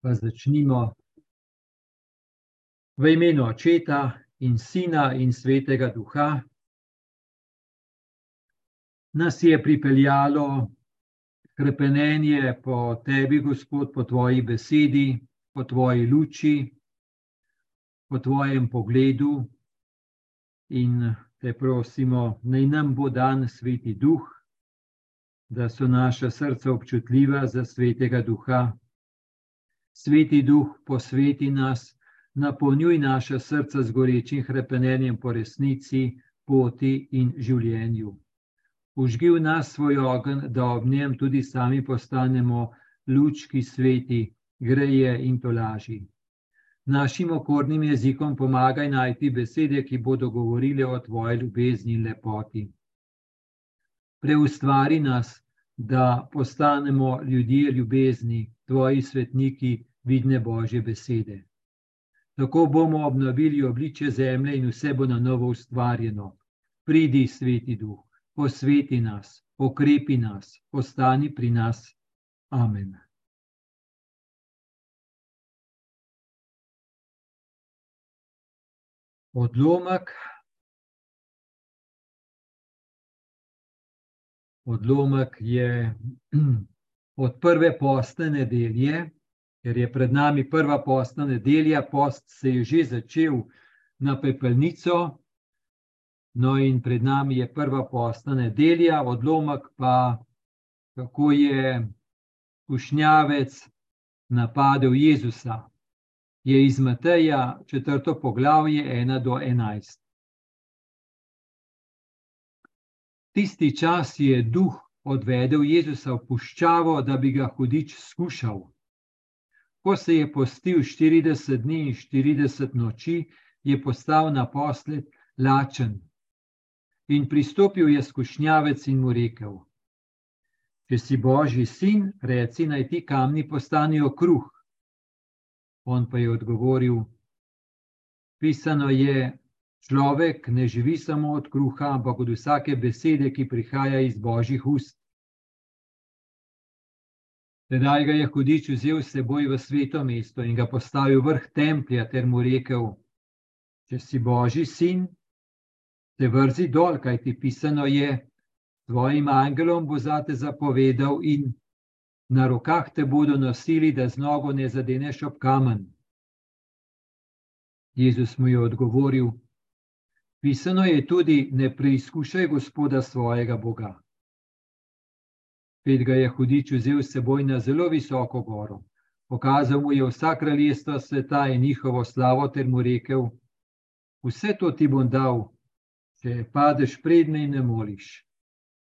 pa začnimo v imenu Očeta in Sina in Svetega Duha. Nas je pripeljalo krepenje po tebi, Gospod, po tvoji besedi, po tvoji luči, po tvojem pogledu. In te prosimo, naj nam bo dan sveti duh, da so naša srca občutljiva za svetega duha. Sveti duh, posveti nas, napolnjuj naša srca z gorečim krepenjem po resnici, poti in življenju. Užgi v nas svoj ogen, da ob njem tudi sami postanemo luč, ki sveti, greje in tolaži. Našim okornim jezikom pomagaj najti besede, ki bodo govorile o tvoji ljubezni in lepoti. Preustvari nas, da postanemo ljudje ljubezni, tvoji svetniki, vidne Božje besede. Tako bomo obnovili obliče zemlje in vse bo na novo ustvarjeno. Pridi, sveti duh, posveti nas, okrepi nas, ostani pri nas. Amen. Odlomek. Odlomek je od prve postne nedelje, ker je pred nami prva postna nedelja, post se je že začel na pepelnico, no in pred nami je prva postna nedelja, odlomek pa, kako je kušnjavec napadel Jezusa. Je iz Mateja četrto poglavje, ena do enajst. Tisti čas je duh odvedel Jezusa v puščavo, da bi ga hudič skušal. Ko se je postil 40 dni in 40 noči, je postal naposled lačen. In pristopil je skušnjavec in mu rekel: Če si božji sin, reci naj ti kamni postanijo kruh. On pa je odgovoril: Pisano je, človek ne živi samo od kruha, ampak od vsake besede, ki prihaja iz božjih ust. Tedaj ga je hudič vzel s seboj v sveto mesto in ga postavil vrh templja, ter mu rekel: Če si božji sin, te vrzi dol, kaj ti pisano je, tvojim angelom bo zate zapovedal in na rokah te bodo nosili, da z nogo ne zadeneš ob kamen. Jezus mu je odgovoril: Pisano je tudi, ne preizkušaj gospoda svojega Boga. Spet ga je hudič vzel s seboj na zelo visoko goro. Pokazal mu je vsa kraljestva sveta in njihovo slavo, ter mu rekel: Vse to ti bom dal, če padeš pred me in ne moliš.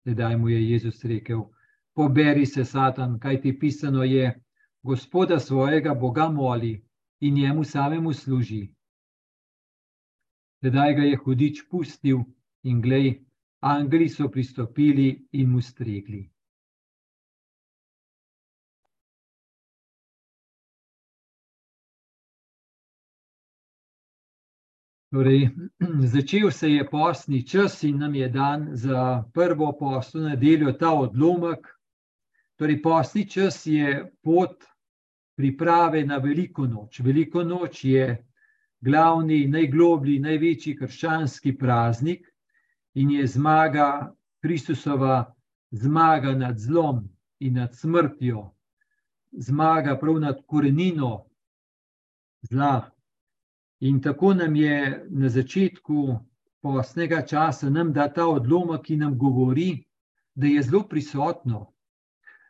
Tedaj mu je Jezus rekel: Poberi se, Satan, kaj ti pisano je, Gospoda svojega Boga moli in njemu samemu služi. Tedaj ga je hudič pustil in glej, angeli so pristopili in mu stregli. Torej, začel se je postni čas in nam je dan za prvo postno nedeljo ta odlomek. Torej, postni čas je pot priprave na veliko noč. Veliko noč je glavni, najgloblji, največji krščanski praznik in je zmaga Kristusova, zmaga nad zlom in nad smrtjo, zmaga prav nad korenino zla, In tako nam je na začetku posnega časa, nam da ta odlomek, ki nam govori, da je zelo prisotno,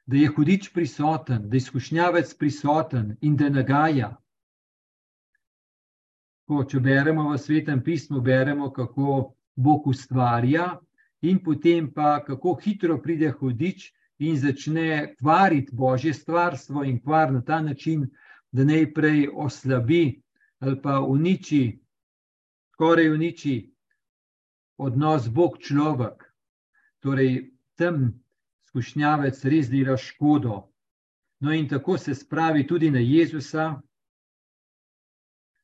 da je hudič prisoten, da je izkušnjavec prisoten in da nagaja. Ko, če beremo v svetem pismu, beremo, kako Bog ustvarja, in potem pa kako hitro pride hudič in začne kvariti božje stvarstvo in kvar na ta način, da najprej oslabi ali pa uniči, skoraj uniči odnos Bog človek. Torej, tem skušnjavec res dela škodo. No, in tako se spravi tudi na Jezusa,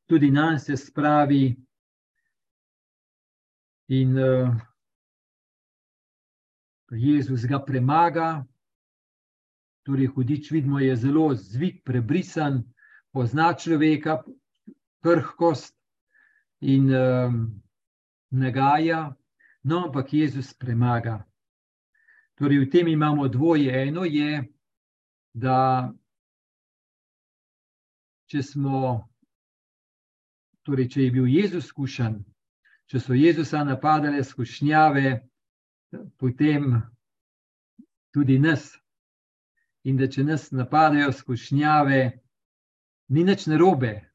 tudi na nas se spravi. In uh, Jezus ga premaga, Torej, hudič vidimo, je zelo zvit, prebrisan, pozna človeka, krhkost in um, nagaja, no, ampak Jezus premaga. Torej, v tem imamo dvoje. Eno je, da če smo, torej, če je bil Jezus skušen, če so Jezusa napadale skušnjave, potem tudi nas. In da če nas napadajo skušnjave, ni nič narobe,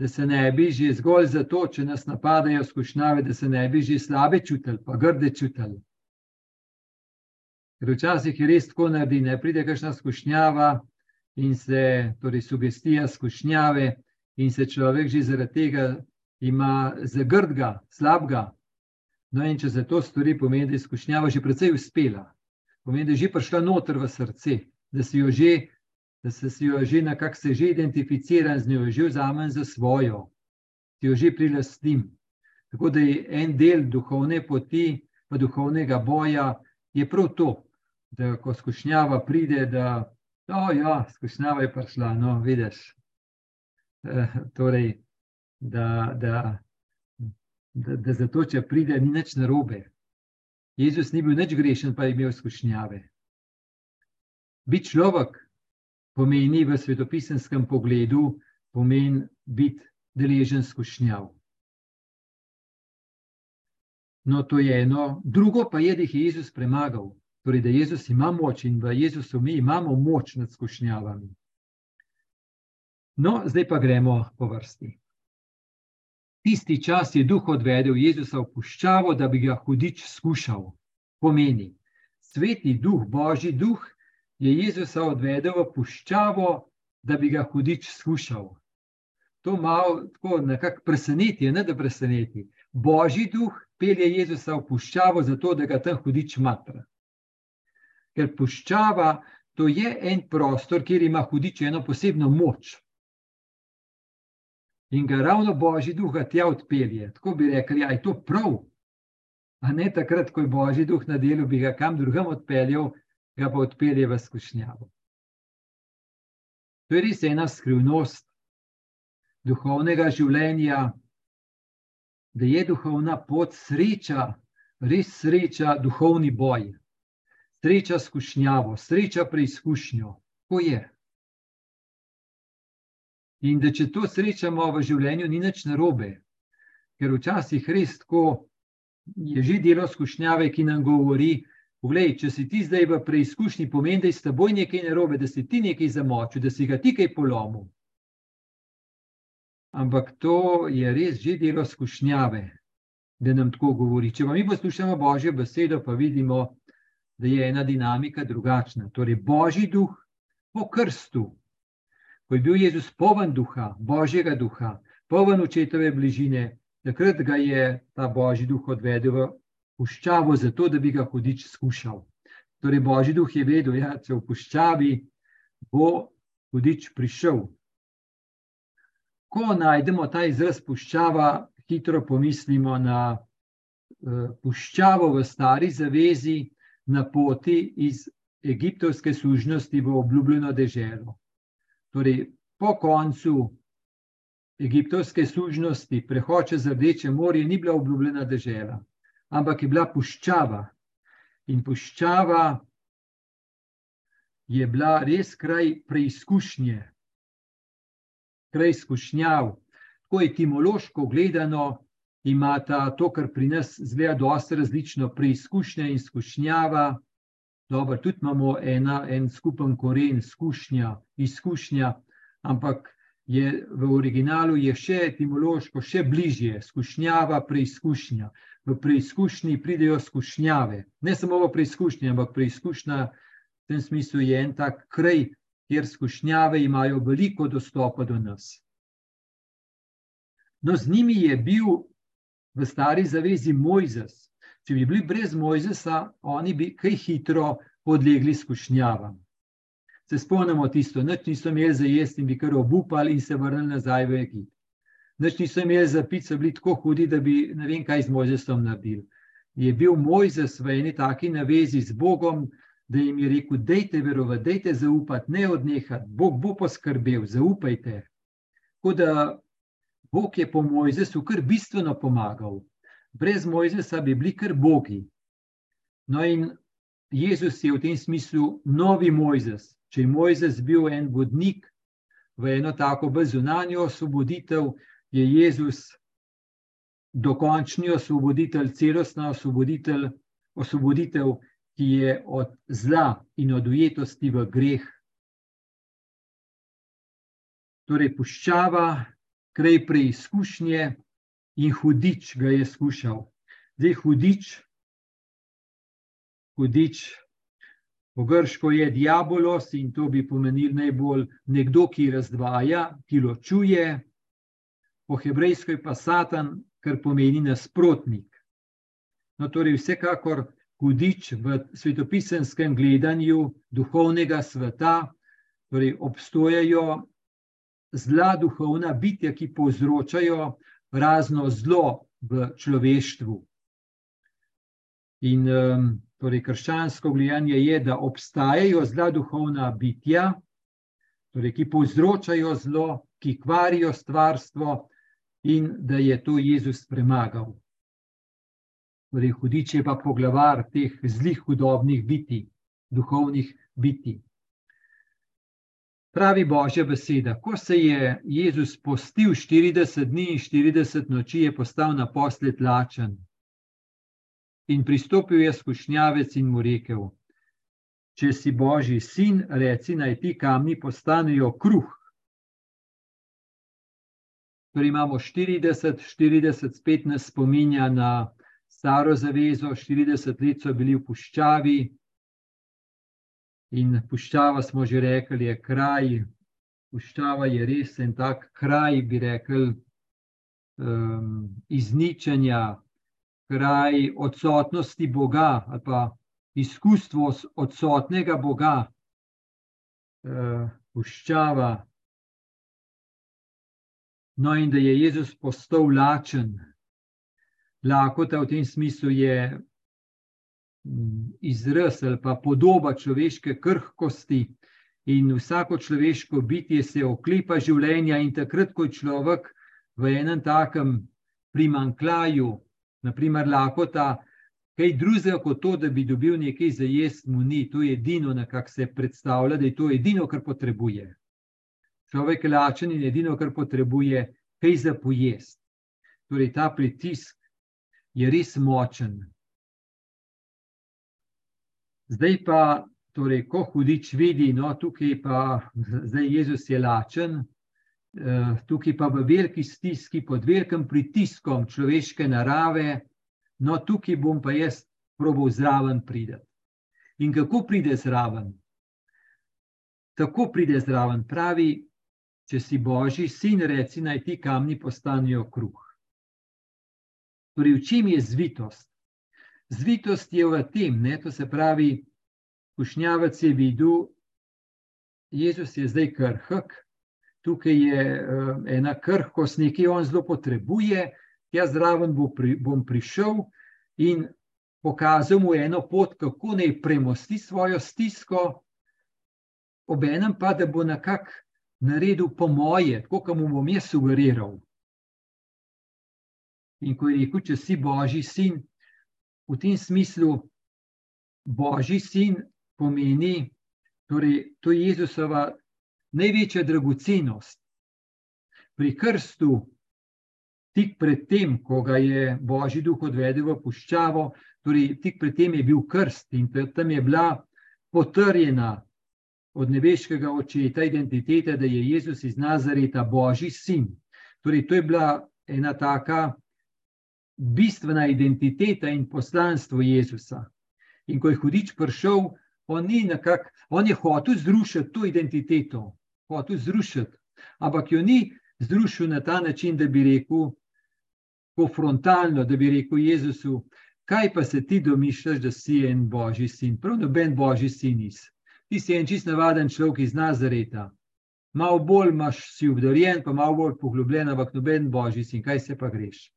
da se ne bi že zgolj zato, če nas napadajo skušnjave, da se ne bi že slabe čutili, pa grde čutili. Ker včasih je res tako naredi, ne pride kakšna skušnjava in se, torej sugestija skušnjave, in se človek že zaradi tega ima zagrdga, slabega. No, in če se to stori, pomeni, da je skušnjava že precej uspela, pomeni, da je že prišla noter v srce, da si jo že, da se jo že nekako se že identificira z njo, že vzamem za svojo, si jo že prilastim. Tako da je en del duhovne poti, pa duhovnega boja, je prav to, da ko skušnjava pride, da oh, ja, skušnjava je prišla. No, vidiš. E, torej, da, da, da, da zato, če pride, ni nič narobe. Jezus ni bil nič grešen, pa je imel skušnjave. Biti človek pomeni v svetopisenskem pogledu, pomeni biti deležen skušnjav. No, to je eno, drugo pa je, da jih je Jezus premagal. Torej, da Jezus ima moč in v Jezusu mi imamo moč nad skušnjavami. No, zdaj pa gremo po vrsti. Tisti čas je duh odvedel Jezusa v puščavo, da bi ga hudič skušal. Pomeni, sveti duh, božji duh, je Jezusa odvedel v puščavo, da bi ga hudič skušal. To malo tako nekako preseneti, ne da preseneti. Božji duh pelje Jezusa v puščavo, zato da ga tam hudič matra ker puščava to je en prostor, kjer ima hudič eno posebno moč. In ga ravno Božji duh tja odpelje. Tako bi rekli, da je to prav. A ne takrat, ko je Božji duh na delu, bi ga kam drugam odpeljal, ga pa odpelje v skušnjavo. To je res ena skrivnost duhovnega življenja, da je duhovna pot sreča, res sreča, duhovni boj sreča skušnjavo, sreča preizkušnjo, ko je. In da če to srečamo v življenju, ni nič narobe, ker včasih res tako je že delo skušnjave, ki nam govori. Poglej, če si ti zdaj v preizkušnji, pomeni, da je s teboj nekaj narobe, da si ti nekaj zamočil, da si ga ti kaj polomil. Ampak to je res že delo skušnjave, da nam tako govori. Če pa mi poslušamo Božjo besedo, pa vidimo, da je ena dinamika drugačna. Torej, Božji duh po krstu, ko je bil Jezus poln duha, Božjega duha, poln očetove bližine, takrat ga je ta Božji duh odvedel v puščavo, zato da bi ga hudič skušal. Torej, Božji duh je vedel, da ja, se v puščavi bo hudič prišel. Ko najdemo ta izraz puščava, hitro pomislimo na uh, puščavo v stari zavezi, na poti iz egiptovske služnosti v obljubljeno deželo. Torej, po koncu egiptovske služnosti, prehod čez Rdeče morje, ni bila obljubljena dežela, ampak je bila puščava. In puščava je bila res kraj preizkušnje, kraj izkušnjav. Tako etimološko gledano, imata to, kar pri nas zgleda dosta različno, preizkušnja in izkušnjava. Dobro, tudi imamo ena, en skupen koren, izkušnja, izkušnja, ampak je v originalu je še etimološko, še bližje, izkušnjava, preizkušnja. V preizkušnji pridejo izkušnjave, ne samo v preizkušnji, ampak preizkušnja v tem smislu je en tak kraj, kjer izkušnjave imajo veliko dostopa do nas. No, z njimi je bil v stari zavezi Mojzes. Če bi bili brez Mojzesa, oni bi kaj hitro podlegli skušnjavam. Se spomnimo tisto, noč niso imeli za jesti in bi kar obupali in se vrnili nazaj v Egipt. Noč niso imeli za pit, so bili tako hudi, da bi ne vem kaj z Mojzesom naredili. Je bil Mojzes v eni taki navezi z Bogom, da jim je rekel: Dajte verovati, dajte zaupati, ne odnehati, Bog bo poskrbel, zaupajte. Tako da Bog je po Mojzesu kar bistveno pomagal. Brez Mojzesa bi bili kar bogi. No, in Jezus je v tem smislu novi Mojzes. Če je Mojzes bil en vodnik v eno tako bezunanjo osvoboditev, je Jezus dokončni osvoboditelj, celostna osvoboditelj, osvoboditev, ki je od zla in od ujetosti v greh. Torej, puščava, kraj preizkušnje in hudič ga je skušal. Zdaj, hudič, hudič, po grško je diabolos in to bi pomenil najbolj nekdo, ki razdvaja, ki ločuje, po hebrejsko je pa satan, kar pomeni nasprotnik. No, torej, vsekakor hudič v svetopisenskem gledanju duhovnega sveta, torej obstojajo zla duhovna bitja, ki povzročajo razno zlo v človeštvu. In torej, krščansko gledanje je, da obstajajo zla duhovna bitja, torej, ki povzročajo zlo, ki kvarijo stvarstvo, in da je to Jezus premagal. Torej, hudič je pa poglavar teh zlih, hudobnih biti, duhovnih biti. Pravi Božja beseda, ko se je Jezus postil 40 dni in 40 noči, je postal naposled lačen. In pristopil je skušnjavec in mu rekel: Če si Božji sin, reci naj ti kamni postanejo kruh. Torej imamo 40, 40, spet nas spominja na staro zavezo, 40 let so bili v puščavi, In puščava, smo že rekli, je kraj, puščava je res en tak kraj, bi rekli, um, izničenja, kraj odsotnosti Boga ali pa izkustvo odsotnega Boga, uh, puščava. No, in da je Jezus postal lačen. Lakota v tem smislu je izraz ali pa podoba človeške krhkosti. In vsako človeško bitje se oklepa življenja, in takrat, ko je človek v enem takem primankljaju, naprimer, lakota, kaj drugega kot to, da bi dobil nekaj za jesti, mu ni, to je edino, na kar se predstavlja, da je to edino, kar potrebuje. Človek je lačen in edino, kar potrebuje, kaj za pojest. Torej, ta pritisk je res močen. Zdaj pa, torej, ko hudič vidi, no, tukaj pa zdaj Jezus je lačen, tukaj pa v veliki stiski, pod velikim pritiskom človeške narave, no, tukaj bom pa jaz probal zraven priti. In kako pride zraven? Tako pride zraven, pravi, če si božji sin, reci naj ti kamni postanejo kruh. Torej, v čem je zvitost? Zvitost je v tem, ne, to se pravi, kušnjavac je videl, Jezus je zdaj krhk, tukaj je uh, ena krhkost, nekaj on zelo potrebuje, jaz zraven bo pri, bom prišel in pokazal mu eno pot, kako naj premosti svojo stisko, obenem pa, da bo nekako naredil po moje, tako kot mu bom jaz sugeriral. In ko je rekel, če si božji sin, v tem smislu, Božji sin pomeni, torej, to je Jezusova največja dragocenost. Pri krstu, tik pred tem, ko ga je Božji duh odvedel v puščavo, torej, tik pred tem je bil krst in tam je bila potrjena od nebeškega očeta identiteta, da je Jezus iz Nazareta Božji sin. Torej, to je bila ena taka bistvena identiteta in poslanstvo Jezusa. In ko je hudič prišel, on, nekak, on je hotel zrušiti to identiteto, hotel zrušiti, ampak jo ni zrušil na ta način, da bi rekel, konfrontalno, da bi rekel Jezusu, kaj pa se ti domišljaš, da si en božji sin, prav noben božji sin nisi. Ti si en čist navaden človek iz Nazareta. Malo bolj imaš si obdarjen, pa malo bolj poglobljen, ampak noben božji sin, kaj se pa greš.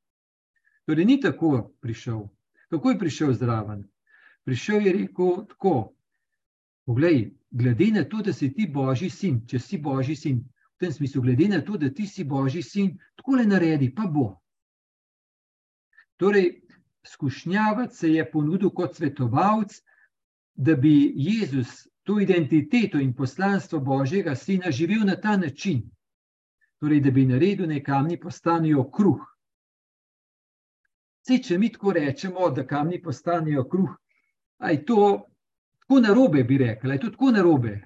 Torej, ni tako prišel. Kako je prišel zraven? Prišel je rekel tako: Poglej, glede na to, da si ti božji sin, če si božji sin, v tem smislu, glede na to, da ti si božji sin, tako le naredi, pa bo. Torej, skušnjavac se je ponudil kot svetovalec, da bi Jezus to identiteto in poslanstvo Božjega sina živel na ta način, torej, da bi naredil nekaj kamni postanejo kruh. Sej, če mi tako rečemo, da kamni postanejo kruh, aj to tako narobe, bi rekel, aj to tako narobe.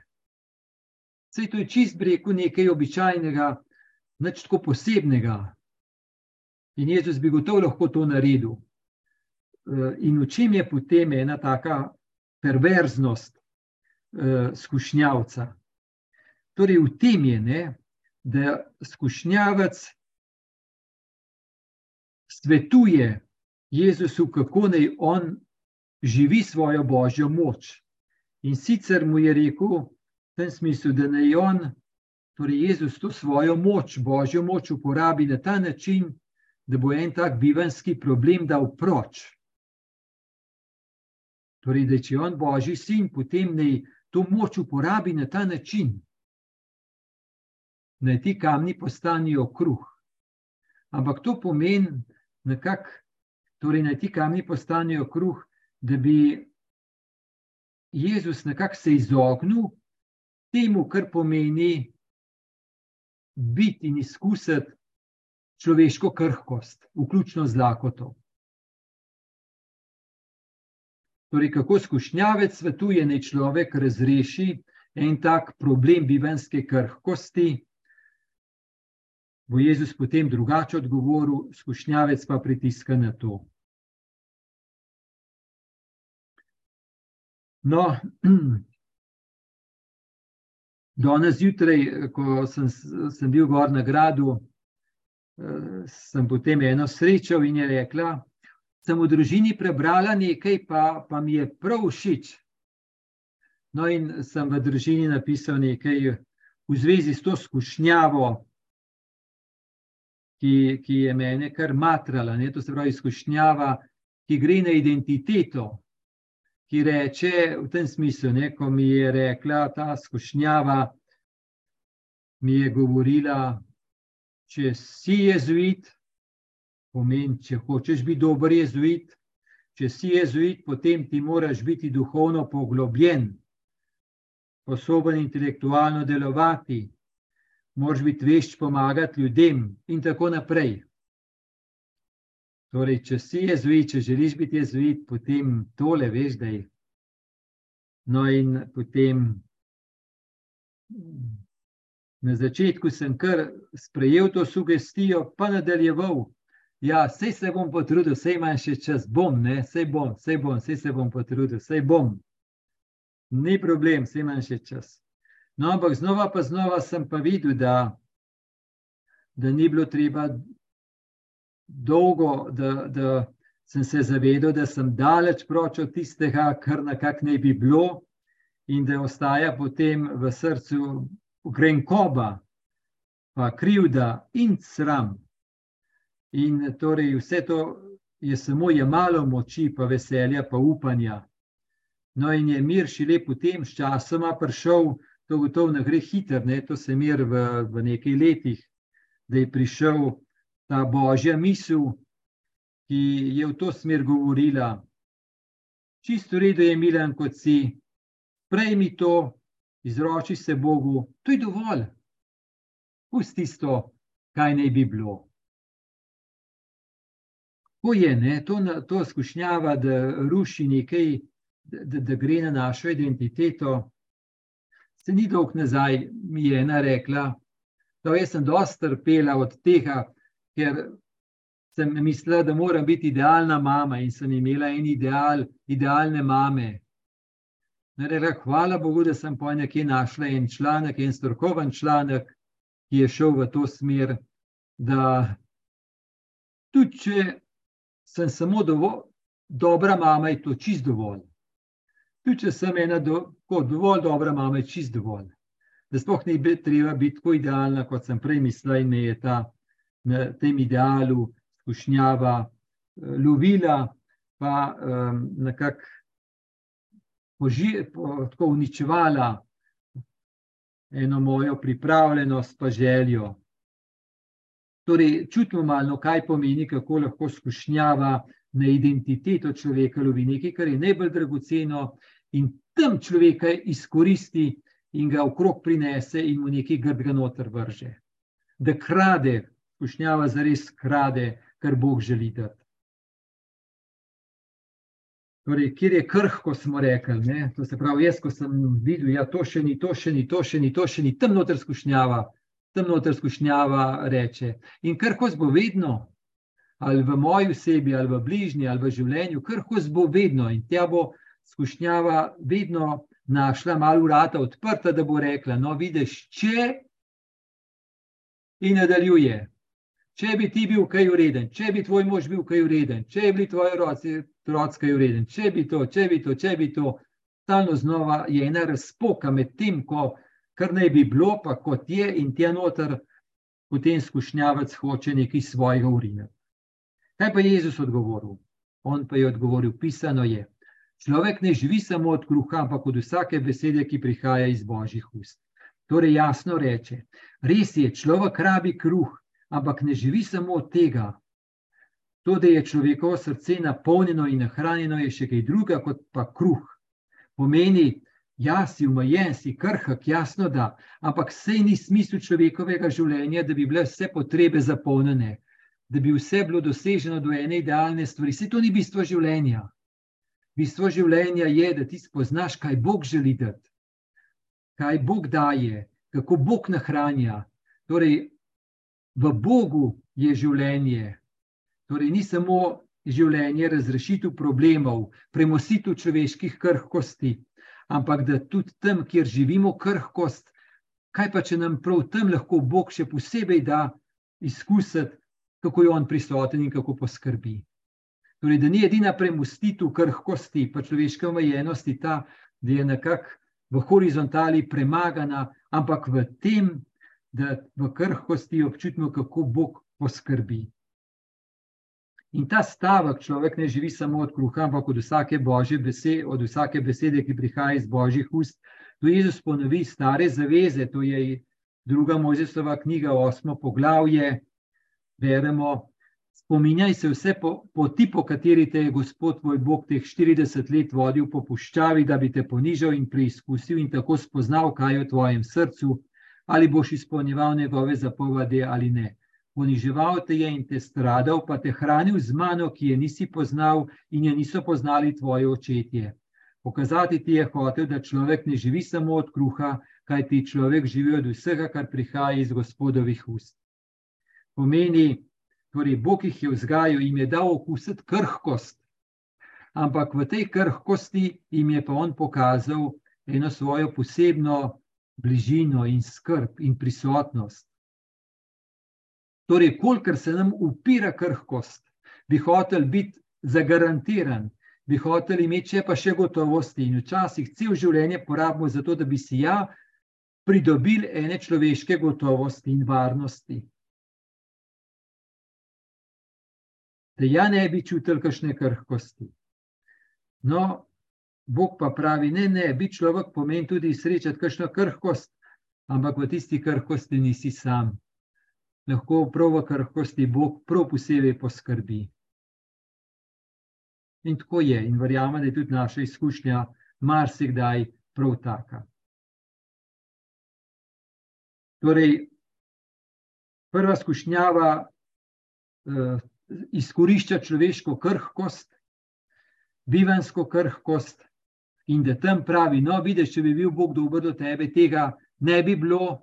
Sej, to je čist breko nekaj običajnega, nič tako posebnega. In Jezus bi gotovo lahko to naredil. In v čem je potem ena taka perverznost uh, skušnjavca? Torej, v tem je, ne, da skušnjavac svetuje Jezusu, kako naj on živi svojo božjo moč. In sicer mu je rekel, v tem smislu, da naj on, torej Jezus, to svojo moč, božjo moč uporabi na ta način, da bo en tak bivanski problem dal proč. Torej, da če je on božji sin, potem naj to moč uporabi na ta način, da ti kamni postanejo kruh. Ampak to pomeni, nekak, torej, da ti kamni postanejo kruh, da bi Jezus nekako se izognil temu, kar pomeni biti in izkusiti človeško krhkost, vključno z lakoto. Torej, kako skušnjavec svetuje, da človek razreši en tak problem bivanske krhkosti, bo Jezus potem drugače odgovoril, skušnjavec pa pritiska na to. No, danes zjutraj, ko sem, sem bil gor na gradu, sem potem eno srečal in je rekla, sem v družini prebrala nekaj, pa, pa mi je prav všeč. No, in sem v družini napisal nekaj v zvezi s to skušnjavo, ki, ki je mene kar matrala. Ne? To se pravi, skušnjava, ki gre na identiteto, ki reče v tem smislu, ne, ko mi je rekla ta skušnjava, mi je govorila, če si jezuit, pomeni, če hočeš biti dober jezuit, če si jezuit, potem ti moraš biti duhovno poglobljen, sposoben intelektualno delovati, moraš biti vešč pomagati ljudem in tako naprej. Torej, če si jezuit, če želiš biti jezuit, potem tole veš, da je. No, in potem na začetku sem kar sprejel to sugestijo, pa nadaljeval. Ja, vse se bom potrudil, vse imam še čas, bom, ne, vse bom, vse bom, vse se bom potrudil, vse bom. Ni problem, vse imam še čas. No, ampak znova pa znova sem pa videl, da, da ni bilo treba dolgo, da, da sem se zavedal, da sem daleč proč od tistega, kar nekako ne bi bilo, in da ostaja potem v srcu grenkoba, pa krivda in sram. In torej vse to je samo malo moči, pa veselja, pa upanja. No, in je mir šele potem, s časoma prišel, to gotovo ne gre hitro, to se mir v, v nekaj letih, da je prišel ta božja misel, ki je v to smer govorila. Čisto redo je, Milan, kot si, prejmi to, izroči se Bogu, to je dovolj. Pusti tisto, kaj naj bi bilo. Ko je ne, to, to skušnjava, da ruši nekaj, da, da gre na našo identiteto. Se ni dolg nazaj, mi je ena rekla, da jaz sem dosta trpela od tega, ker sem mislila, da moram biti idealna mama in sem imela en ideal, idealne mame. Rekla, hvala Bogu, da sem po nekaj našla en članek, en strokoven članek, ki je šel v to smer, da tudi če sem samo dovolj, dobra mama, je to čist dovolj. Tudi če sem ena do, dovolj dobra mama, je čist dovolj. Da sploh ni treba biti tako idealna, kot sem prej mislila in me je ta na tem idealu, skušnjava, lovila, pa um, nekako tako uničevala eno mojo pripravljenost, pa željo. Torej, čutimo malo, kaj pomeni, kako lahko skušnjava na identiteto človeka lovi nekaj, kar je najbolj dragoceno, in tam človeka izkoristi in ga okrog prinese in mu nekaj grdega noter vrže. Da krade, skušnjava zares krade, kar Bog želi dati. Torej, kjer je krhko, smo rekli, ne? to se pravi, jaz, ko sem videl, da ja, to še ni, to še ni, to še ni, to še ni, tam noter skušnjava, tam noter skušnjava reče. In krhko bo vedno, ali v moji osebi, ali v bližnji, ali v življenju, krhko bo vedno in tja bo skušnjava vedno našla malo vrata odprta, da bo rekla: No, vidiš, če in nadaljuje. Če bi ti bil kaj ureden, če bi tvoj mož bil kaj ureden, če bi bili tvoji roci Trotska je ureden. Če bi to, če bi to, če bi to, stalno znova je ena razpoka med tem, ko kar naj bi bilo, pa kot je, in tja noter, potem skušnjavac hoče nekaj svojega urina. Kaj pa je Jezus odgovoril? On pa je odgovoril: pisano je. Človek ne živi samo od kruha, ampak od vsake besede, ki prihaja iz božjih ust. Torej, jasno reče: res je, človek rabi kruh, ampak ne živi samo od tega, To, da je človekovo srce napolnjeno in nahranjeno, je še kaj drugega kot pa kruh. Pomeni, ja, si umajen, si krhak, jasno da, ampak sej ni smisel človekovega življenja, da bi bile vse potrebe zapolnjene, da bi vse bilo doseženo do ene idealne stvari. Vse to ni bistvo življenja. Bistvo življenja je, da ti spoznaš, kaj Bog želi dati, kaj Bog daje, kako Bog nahranja. Torej, v Bogu je življenje. Torej, ni samo življenje razrešitev problemov, premositev človeških krhkosti, ampak da tudi tam, kjer živimo krhkost, kaj pa če nam prav tam lahko Bog še posebej da izkusiti, kako je On prisoten in kako poskrbi. Torej, da ni edina premustitev krhkosti, pa človeške omejenosti ta, da je nekako v horizontali premagana, ampak v tem, da v krhkosti občutimo, kako Bog poskrbi. In ta stavek, človek ne živi samo od kruha, ampak od vsake božje besede, od vsake besede, ki prihaja iz božjih ust. To Jezus ponovi stare zaveze, to je druga Mojzesova knjiga, osmo poglavje. Beremo, spominjaj se vse poti, po, po kateri te je Gospod tvoj Bog teh 40 let vodil po puščavi, da bi te ponižal in preizkusil in tako spoznal, kaj je v tvojem srcu, ali boš izpolnjeval njegove zapovedi ali ne poniževal te je in te stradal, pa te hranil z mano, ki je nisi poznal in je niso poznali tvoje očetje. Pokazati ti je hotel, da človek ne živi samo od kruha, kaj ti človek živi od vsega, kar prihaja iz gospodovih ust. Pomeni, torej Bog jih je vzgajal in je dal okusiti krhkost, ampak v tej krhkosti jim je pa on pokazal eno svojo posebno bližino in skrb in prisotnost. Torej, kolikor se nam upira krhkost, bi hotel biti zagarantiran, bi hotel imeti še pa še gotovosti. In včasih cel življenje porabimo za to, da bi si ja pridobili ene človeške gotovosti in varnosti. Da ja ne bi čutili kakšne krhkosti. No, Bog pa pravi, ne, ne, biti človek pomeni tudi srečati kakšno krhkost, ampak v tisti krhkosti nisi sam lahko prav v krhkosti Bog prav posebej poskrbi. In tako je, in verjamem, da je tudi naša izkušnja marsikdaj prav taka. Torej, prva izkušnjava eh, izkorišča človeško krhkost, bivansko krhkost, in da tam pravi: No, vidiš, če bi bil Bog dober do tebe, tega ne bi bilo,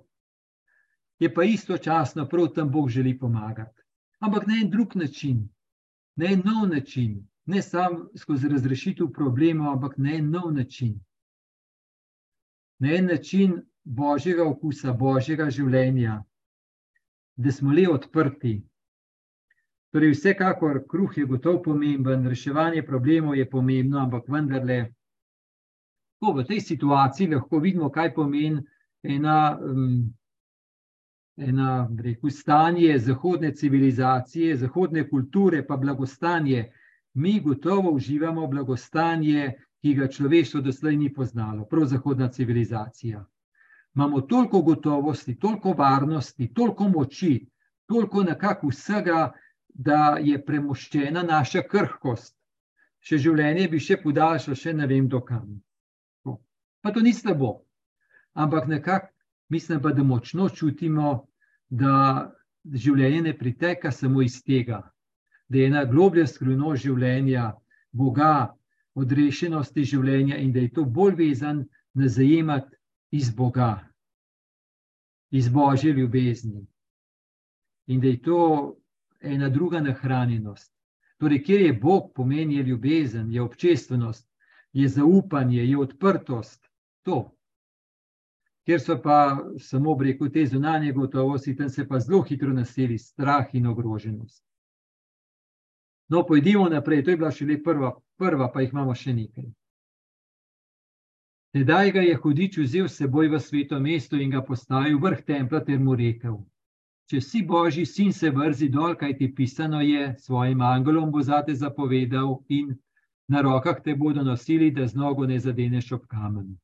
je pa istočasno prav tam Bog želi pomagati. Ampak na en drug način, na en nov način, ne samo skozi razrešitev problemov, ampak na en nov način. Na en način božjega okusa, božjega življenja, da smo le odprti. Torej, vsekakor kruh je gotovo pomemben, reševanje problemov je pomembno, ampak vendarle, ko v tej situaciji lahko vidimo, kaj pomeni ena. Um, ena, rekel, stanje zahodne civilizacije, zahodne kulture, pa blagostanje. Mi gotovo uživamo blagostanje, ki ga človeštvo doslej ni poznalo, prav zahodna civilizacija. Imamo toliko gotovosti, toliko varnosti, toliko moči, toliko nekako vsega, da je premoščena naša krhkost. Še življenje bi še podaljšalo, še ne vem, dokam. Pa to ni slabo. Ampak nekako mislim, pa, da močno čutimo, da življenje ne priteka samo iz tega, da je ena globlja skrivnost življenja, Boga, odrešenosti življenja in da je to bolj vezan na zajemati iz Boga, iz Božje ljubezni. In da je to ena druga nahranjenost. Torej, kjer je Bog, pomeni je ljubezen, je občestvenost, je zaupanje, je odprtost. To. Ker so pa samo breko te zunanje gotovosti, tam se pa zelo hitro naseli strah in ogroženost. No, pojdimo naprej, to je bila šele prva, prva, pa jih imamo še nekaj. Tedaj ga je hudič vzel s seboj v sveto mesto in ga postavil vrh templa ter mu rekel: Če si božji sin, se vrzi dol, kaj ti pisano je, svojim angelom bo zate zapovedal in na rokah te bodo nosili, da z nogo ne zadeneš ob kamen.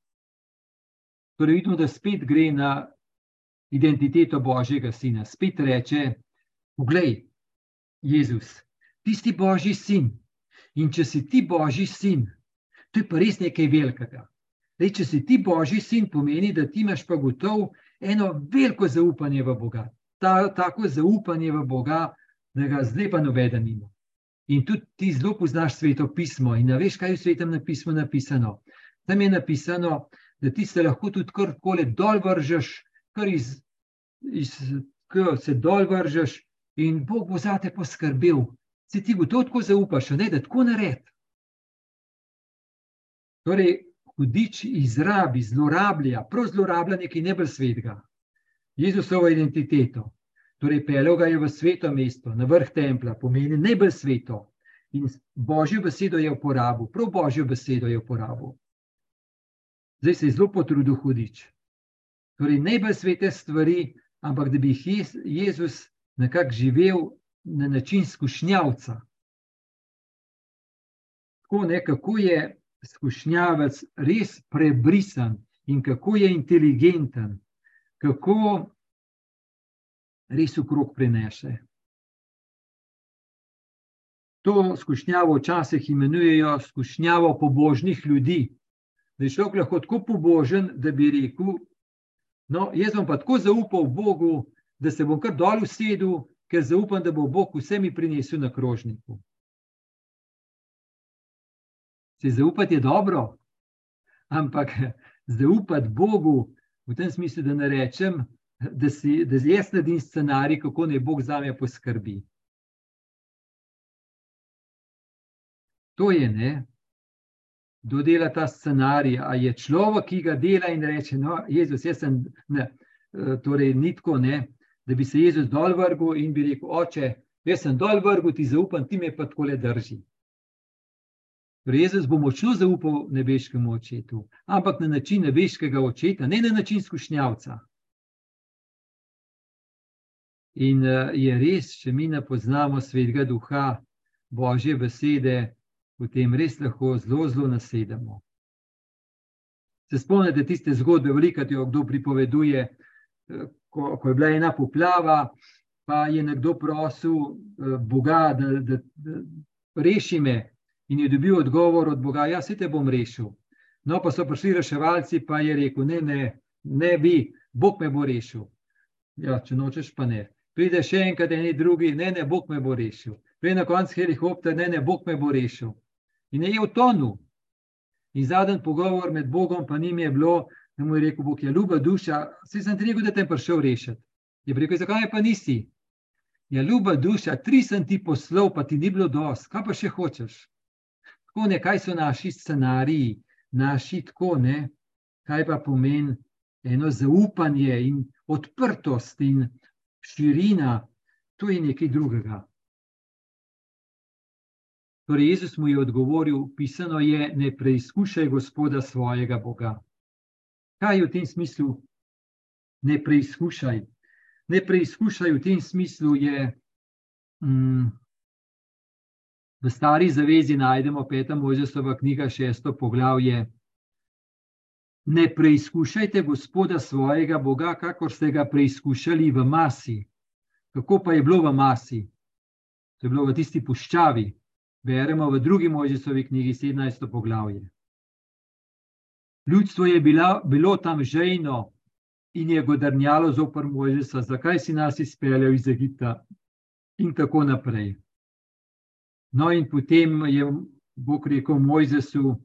Torej, vidimo, da spet gre na identiteto božjega sina. Spet reče: Poglej, Jezus, ti si božji sin. In če si ti božji sin, to je pa res nekaj velikega. Dej, če si ti božji sin, pomeni, da ti imaš pa gotovo eno veliko zaupanje v Boga. Ta, tako zaupanje v Boga, da ga zdaj pa noveden ima. In tudi ti zelo poznaš sveto pismo in veš, kaj je v svetem pismu napisano. Tam je napisano, da ti se lahko tudi karkoli dol vržeš, kar iz, iz, kar se dol vržeš, in Bog bo za te poskrbel, se ti bo to tako zaupaš, ne, da tako naredi. Torej, hudič izrabi, zlorablja, prav zlorablja nekaj nebel svetega, Jezusovo identiteto. Torej, pelil ga je v sveto mesto, na vrh templa, pomeni nebel sveto. In božjo besedo je uporabil, prav božjo besedo je uporabil. Zdaj se je zelo potrudil hudič. Torej, nebel svete stvari, ampak da bi jih Jezus nekako živel na način skušnjavca. Tako ne, kako je skušnjavec res prebrisan in kako je inteligenten, kako res ukrog prenese. To skušnjavo včasih imenujejo skušnjavo pobožnih ljudi. Da je človek lahko tako pobožen, da bi rekel: No, jaz bom pa tako zaupal Bogu, da se bom kar dol usedel ker zaupam, da bo Bog vse mi prinesel na krožniku. Se zaupati je dobro, ampak zaupati Bogu v tem smislu, da ne rečem, da, si, da jaz naredim scenarij, kako naj Bog za me poskrbi. To je ne. Kdo dela ta scenarij? A je človek, ki ga dela in reče: No, Jezus, jaz sem. Ne, torej, ni tako, ne da bi se Jezus dol vrgel in bi rekel: Oče, jaz sem dol vrgel, ti zaupam, ti me pa tako le drži. Torej, Jezus bo močno zaupal nebeškemu očetu, ampak na način nebeškega očeta, ne na način skušnjavca. In uh, je res, če mi ne poznamo svetega duha, božje besede, potem res lahko zelo, zelo nasedemo. Se spomnite tiste zgodbe, veliko jo kdo pripoveduje, ko, ko je bila ena poplava, pa je nekdo prosil uh, Boga, da, da, da reši me, in je dobil odgovor od Boga: Ja, se te bom rešil. No, pa so prišli reševalci, pa je rekel: Ne, ne, ne bi, Bog me bo rešil. Ja, če nočeš, pa ne. Pride še enkrat, eni drugi, ne, ne, Bog me bo rešil. Pride na koncu helikopter, ne, ne, Bog me bo rešil. In je utonil. In zadnji pogovor med Bogom in njim je bilo, In mu je rekel, Bog je ljuba duša, vse sem ti rekel, da te je prišel rešiti. Je rekel, zakaj pa nisi? Je ljuba duša, tri sem ti poslal, pa ti ni bilo dosti, kaj pa še hočeš? Tako ne, kaj so naši scenariji, naši tako ne, kaj pa pomeni eno zaupanje in odprtost in širina, to je nekaj drugega. Torej, Jezus mu je odgovoril, pisano je, ne preizkušaj gospoda svojega Boga. Kaj je v tem smislu, ne preizkušaj? Ne preizkušaj v tem smislu je, mm, V stari zavezi najdemo peta Mojzesova knjiga, šesto poglavje. Ne preizkušajte Gospoda svojega Boga, kakor ste ga preizkušali v masi. Kako pa je bilo v masi? To je bilo v tisti puščavi. Beremo v drugi Mojzesovi knjigi, 17. poglavje. Ljudstvo je bila, bilo tam žejno in je godrnjalo zoper Mojzesa, zakaj si nas izpeljal iz Egipta, in tako naprej. No, in potem je Bog rekel Mojzesu: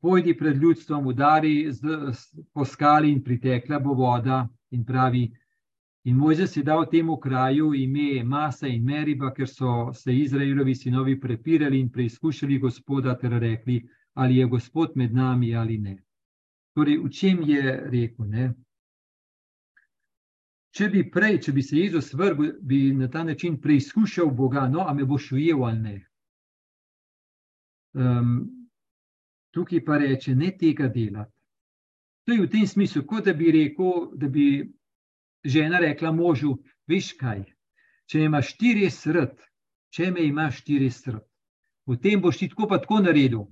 Pojdi pred ljudstvom, udari z, z, po skali in pritekla bo voda. In pravi, in Mojzes je dal temu kraju ime Masa in Meriba, ker so se Izraelovi sinovi prepirali in preizkušali Gospoda, ter rekli, ali je Gospod med nami ali ne. Torej, v čem je rekel? Ne? Če bi prej, če bi se Jezus vrgel, bi na ta način preizkušal Boga, no, a me boš ujel ali ne. Um, tukaj pa reče, ne tega delati. To je v tem smislu, kot da bi rekel, da bi žena rekla možu: Veš kaj, če imaš štiri srd, če me imaš štiri srd, potem boš ti tako pa tako naredil.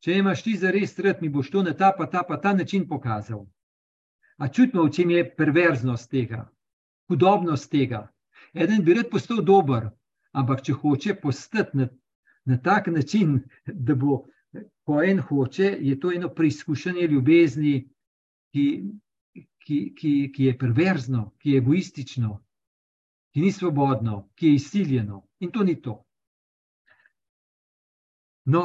Če imaš ti za res srd, mi boš to na ta pa ta pa ta način pokazal. A čutimo, v čem je perverznost tega, hudobnost tega. Eden bi rad postal dober, ampak če hoče postati na, na tak način, da bo, ko en hoče, je to eno preizkušanje ljubezni, ki, ki, ki, ki je perverzno, ki je egoistično, ki ni svobodno, ki je izsiljeno. In to ni to. No,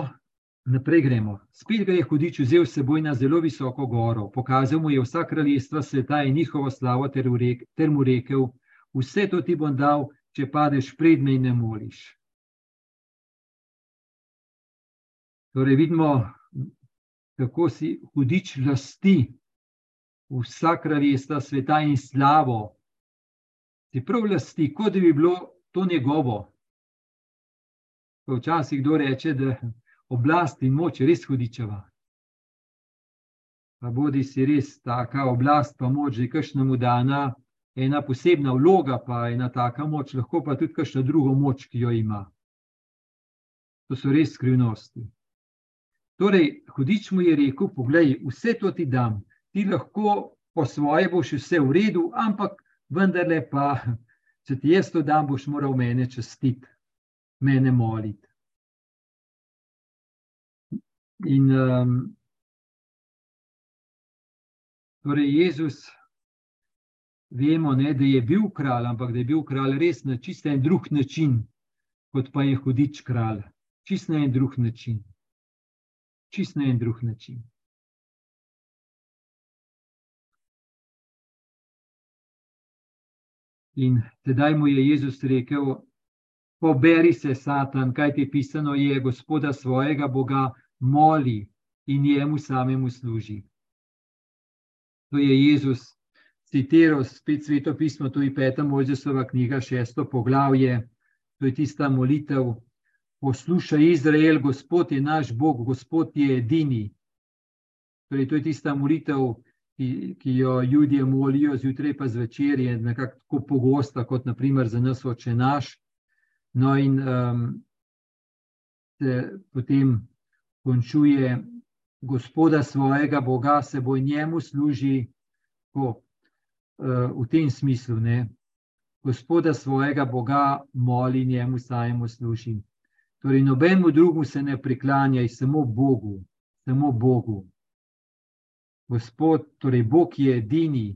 Naprej gremo. Spet ga je hudič vzel s seboj na zelo visoko goro, pokazal mu je vsa kraljestva sveta in njihovo slavo, ter, rek, ter mu rekel: Vse to ti bom dal, če padeš pred me in ne moliš. Torej, vidimo, kako si hudič lasti vsa kraljestva sveta in slavo. Si prav lasti, kot da bi bilo to njegovo. Včasih kdo reče, da oblast in moč res hudičeva. Pa bodi si res taka oblast, pa moč, že kakšnemu dana ena posebna vloga, pa ena taka moč, lahko pa tudi kakšna druga moč, ki jo ima. To so res skrivnosti. Torej, hudič mu je rekel: Poglej, vse to ti dam, ti lahko po svoje boš vse v redu, ampak vendarle pa, če ti jaz to dam, boš moral mene častiti, mene moliti. In um, torej Jezus, vemo, ne, da je bil kralj, ampak da je bil kralj res na čist en drug način, kot pa je hudič kralj. Čist na en drug način. Čist na en drug način. In tedaj mu je Jezus rekel: Poberi se, Satan, kaj ti pisano je, gospoda svojega Boga moli in njemu samemu služi. To je Jezus citiral spet sveto pismo, to je peta Mojzesova knjiga, šesto poglavje. To je tista molitev, poslušaj Izrael, Gospod je naš Bog, Gospod je edini. Torej, to je tista molitev, ki, ki jo ljudje molijo zjutraj, pa zvečer je nekako tako pogosta, kot naprimer za nas oče naš. No, in um, potem končuje gospoda svojega Boga, se bo njemu služi po, uh, v tem smislu. Ne? Gospoda svojega Boga moli njemu samemu služi. Torej, nobenemu drugemu se ne priklanjaj, samo Bogu, samo Bogu. Gospod, torej Bog je edini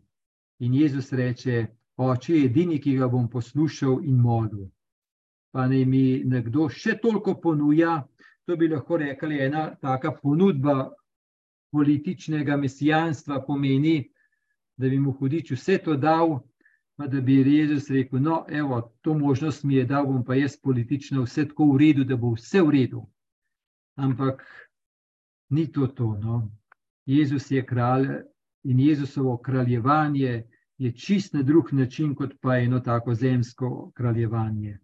in Jezus reče: Oče je edini, ki ga bom poslušal in molil. Pa naj mi nekdo še toliko ponuja, To bi lahko rekli, ena taka ponudba političnega mesijanstva pomeni, da bi mu hudič vse to dal, pa da bi Jezus rekel: No, evo, to možnost mi je dal, bom pa jaz politično vse tako v redu, da bo vse v redu. Ampak ni to to. No. Jezus je kralj in Jezusovo kraljevanje je čist na drug način, kot pa eno tako zemsko kraljevanje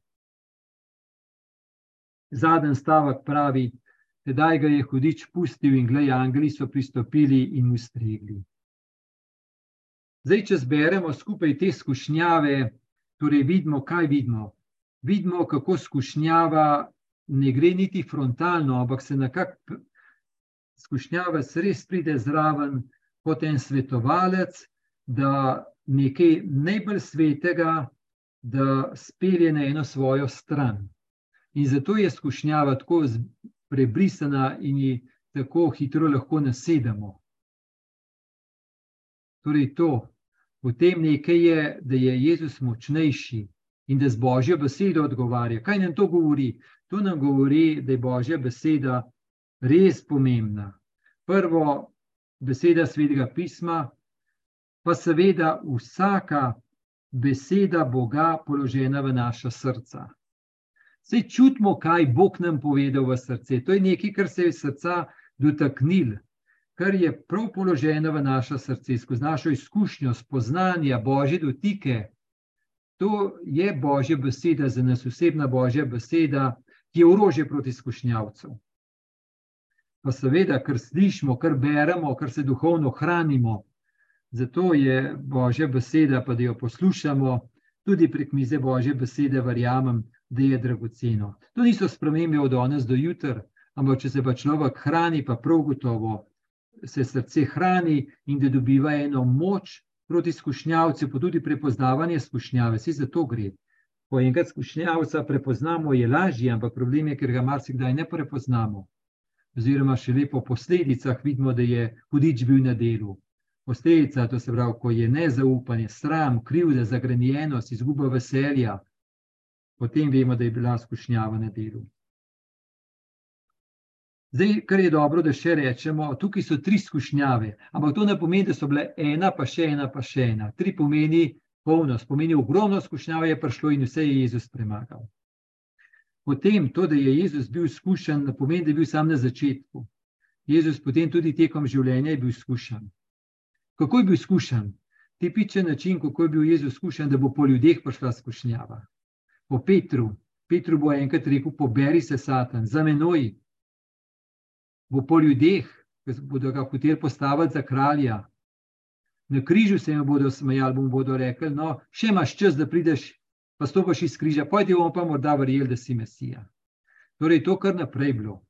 zadnji stavek pravi: Tedaj ga je hudič pustil in glej, angeli so pristopili in ustregli. Zdaj, če zberemo skupaj te skušnjave, torej vidimo, kaj vidimo. Vidimo, kako skušnjava ne gre niti frontalno, ampak se nekako skušnjavec res pride zraven kot en svetovalec, da nekaj najbolj svetega, da spelje na eno svojo stran. In zato je skušnjava tako prebrisana in ji tako hitro lahko nasedemo. Torej, to, potem nekaj je, da je Jezus močnejši in da z Božjo besedo odgovarja. Kaj nam to govori? To nam govori, da je Božja beseda res pomembna. Prvo, beseda svetega pisma, pa seveda vsaka beseda Boga, položena v naša srca. Vse čutimo, kaj Bog nam povedal v srce. To je nekaj, kar se je srca dotaknil, kar je prav položeno v naša srce, skozi našo izkušnjo, spoznanja, božje dotike. To je božja beseda, za nas osebna božja beseda, ki je orožje proti skušnjavcu. Pa seveda, kar slišimo, kar beremo, kar se duhovno hranimo. Zato je božja beseda, pa da jo poslušamo, tudi prek mize božje besede, verjamem, da je dragoceno. To niso spremembe od danes do jutra, ampak če se pa človek hrani, pa prav gotovo se srce hrani in da dobiva eno moč proti skušnjavcu, pa tudi prepoznavanje skušnjave. Vsi za to gre. Ko enkrat skušnjavca prepoznamo, je lažje, ampak problem je, ker ga marsikdaj ne prepoznamo. Oziroma, še lepo po posledicah vidimo, da je hudič bil na delu. Posledica, to se pravi, ko je nezaupanje, sram, krivda, zagrenjenost, izguba veselja, potem vemo, da je bila skušnjava na delu. Zdaj, kar je dobro, da še rečemo, tukaj so tri skušnjave, ampak to ne pomeni, da so bile ena, pa še ena, pa še ena. Tri pomeni polnost, pomeni ogromno skušnjave je prišlo in vse je Jezus premagal. Potem to, da je Jezus bil izkušen, ne pomeni, da je bil sam na začetku. Jezus potem tudi tekom življenja je bil izkušen. Kako je bil izkušen? Tipičen način, kako je bil Jezus izkušen, da bo po ljudeh prišla skušnjava. Po Petru, Petru bo enkrat rekel: Poberi se, Satan, za menoj, bo po ljudeh, ki bodo ga hoteli postaviti za kralja. Na križu se jim bodo smejali, bom bodo rekli: No, še imaš čas, da prideš, pa stopiš iz križa, pojdi bomo pa morda verjeli, da si Mesija. Torej, to kar naprej bilo.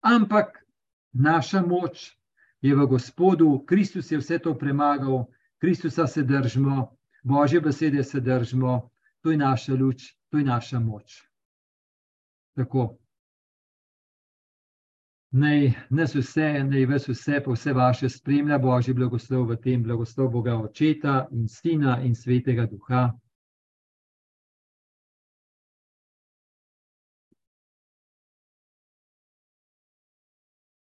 Ampak naša moč je v Gospodu, Kristus je vse to premagal, Kristusa se držimo, Božje besede se držimo, to je naša luč, to je naša moč. Tako. Naj nas vse, naj vas vse, pa vse vaše spremlja, Božji blagoslov v tem, blagoslov Boga Očeta in Sina in Svetega Duha.